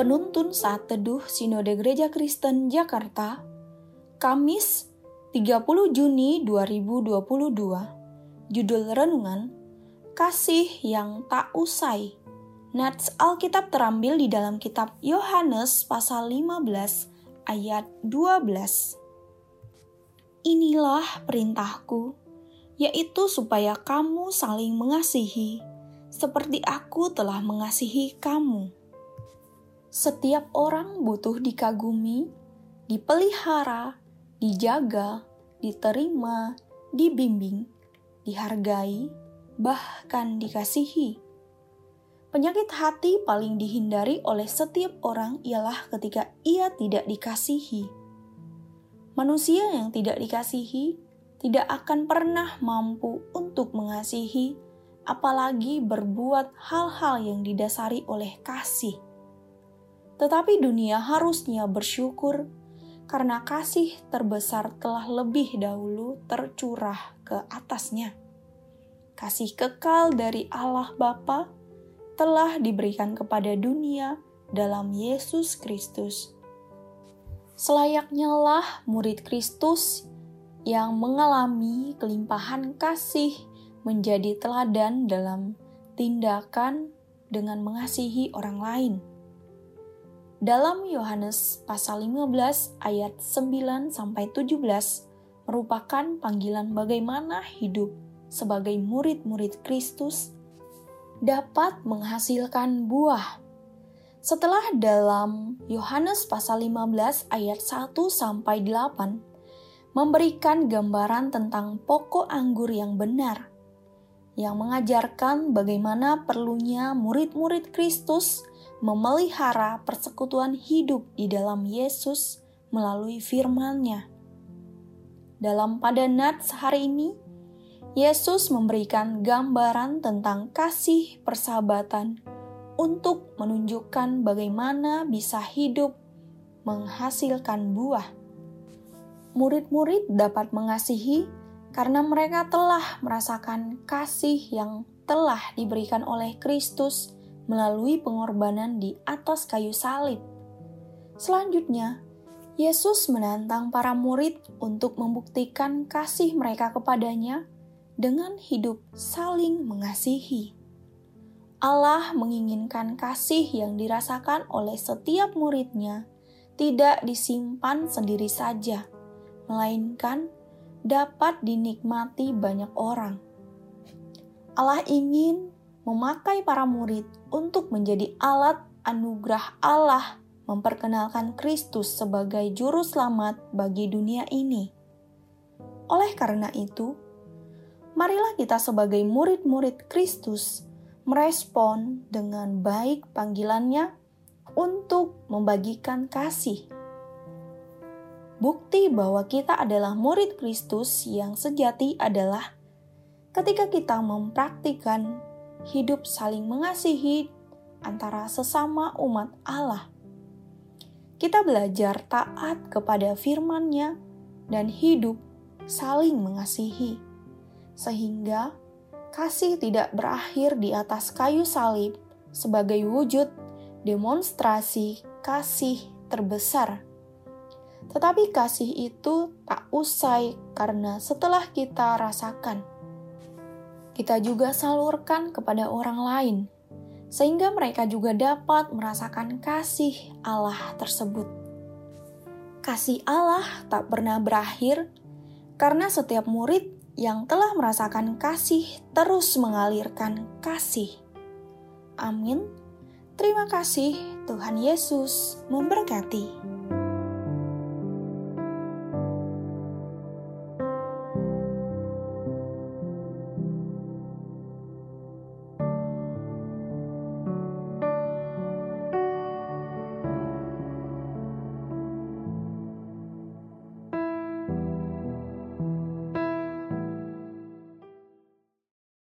Penuntun saat teduh Sinode Gereja Kristen Jakarta, Kamis 30 Juni 2022. Judul renungan, Kasih yang tak usai. Nats Alkitab terambil di dalam kitab Yohanes pasal 15 ayat 12. Inilah perintahku, yaitu supaya kamu saling mengasihi, seperti aku telah mengasihi kamu. Setiap orang butuh dikagumi, dipelihara, dijaga, diterima, dibimbing, dihargai, bahkan dikasihi. Penyakit hati paling dihindari oleh setiap orang ialah ketika ia tidak dikasihi. Manusia yang tidak dikasihi tidak akan pernah mampu untuk mengasihi, apalagi berbuat hal-hal yang didasari oleh kasih tetapi dunia harusnya bersyukur karena kasih terbesar telah lebih dahulu tercurah ke atasnya. Kasih kekal dari Allah Bapa telah diberikan kepada dunia dalam Yesus Kristus. Selayaknya lah murid Kristus yang mengalami kelimpahan kasih menjadi teladan dalam tindakan dengan mengasihi orang lain dalam Yohanes pasal 15 ayat 9 sampai 17 merupakan panggilan bagaimana hidup sebagai murid-murid Kristus dapat menghasilkan buah. Setelah dalam Yohanes pasal 15 ayat 1 sampai 8 memberikan gambaran tentang pokok anggur yang benar yang mengajarkan bagaimana perlunya murid-murid Kristus memelihara persekutuan hidup di dalam Yesus melalui firman-Nya. Dalam pada nats hari ini, Yesus memberikan gambaran tentang kasih persahabatan untuk menunjukkan bagaimana bisa hidup menghasilkan buah. Murid-murid dapat mengasihi karena mereka telah merasakan kasih yang telah diberikan oleh Kristus melalui pengorbanan di atas kayu salib. Selanjutnya, Yesus menantang para murid untuk membuktikan kasih mereka kepadanya dengan hidup saling mengasihi. Allah menginginkan kasih yang dirasakan oleh setiap muridnya tidak disimpan sendiri saja, melainkan dapat dinikmati banyak orang. Allah ingin memakai para murid untuk menjadi alat anugerah Allah memperkenalkan Kristus sebagai juru selamat bagi dunia ini. Oleh karena itu, marilah kita sebagai murid-murid Kristus merespon dengan baik panggilannya untuk membagikan kasih. Bukti bahwa kita adalah murid Kristus yang sejati adalah ketika kita mempraktikkan hidup saling mengasihi antara sesama umat Allah. Kita belajar taat kepada firman-Nya dan hidup saling mengasihi, sehingga kasih tidak berakhir di atas kayu salib sebagai wujud demonstrasi kasih terbesar. Tetapi kasih itu tak usai karena setelah kita rasakan kita juga salurkan kepada orang lain, sehingga mereka juga dapat merasakan kasih Allah tersebut. Kasih Allah tak pernah berakhir karena setiap murid yang telah merasakan kasih terus mengalirkan kasih. Amin. Terima kasih, Tuhan Yesus memberkati.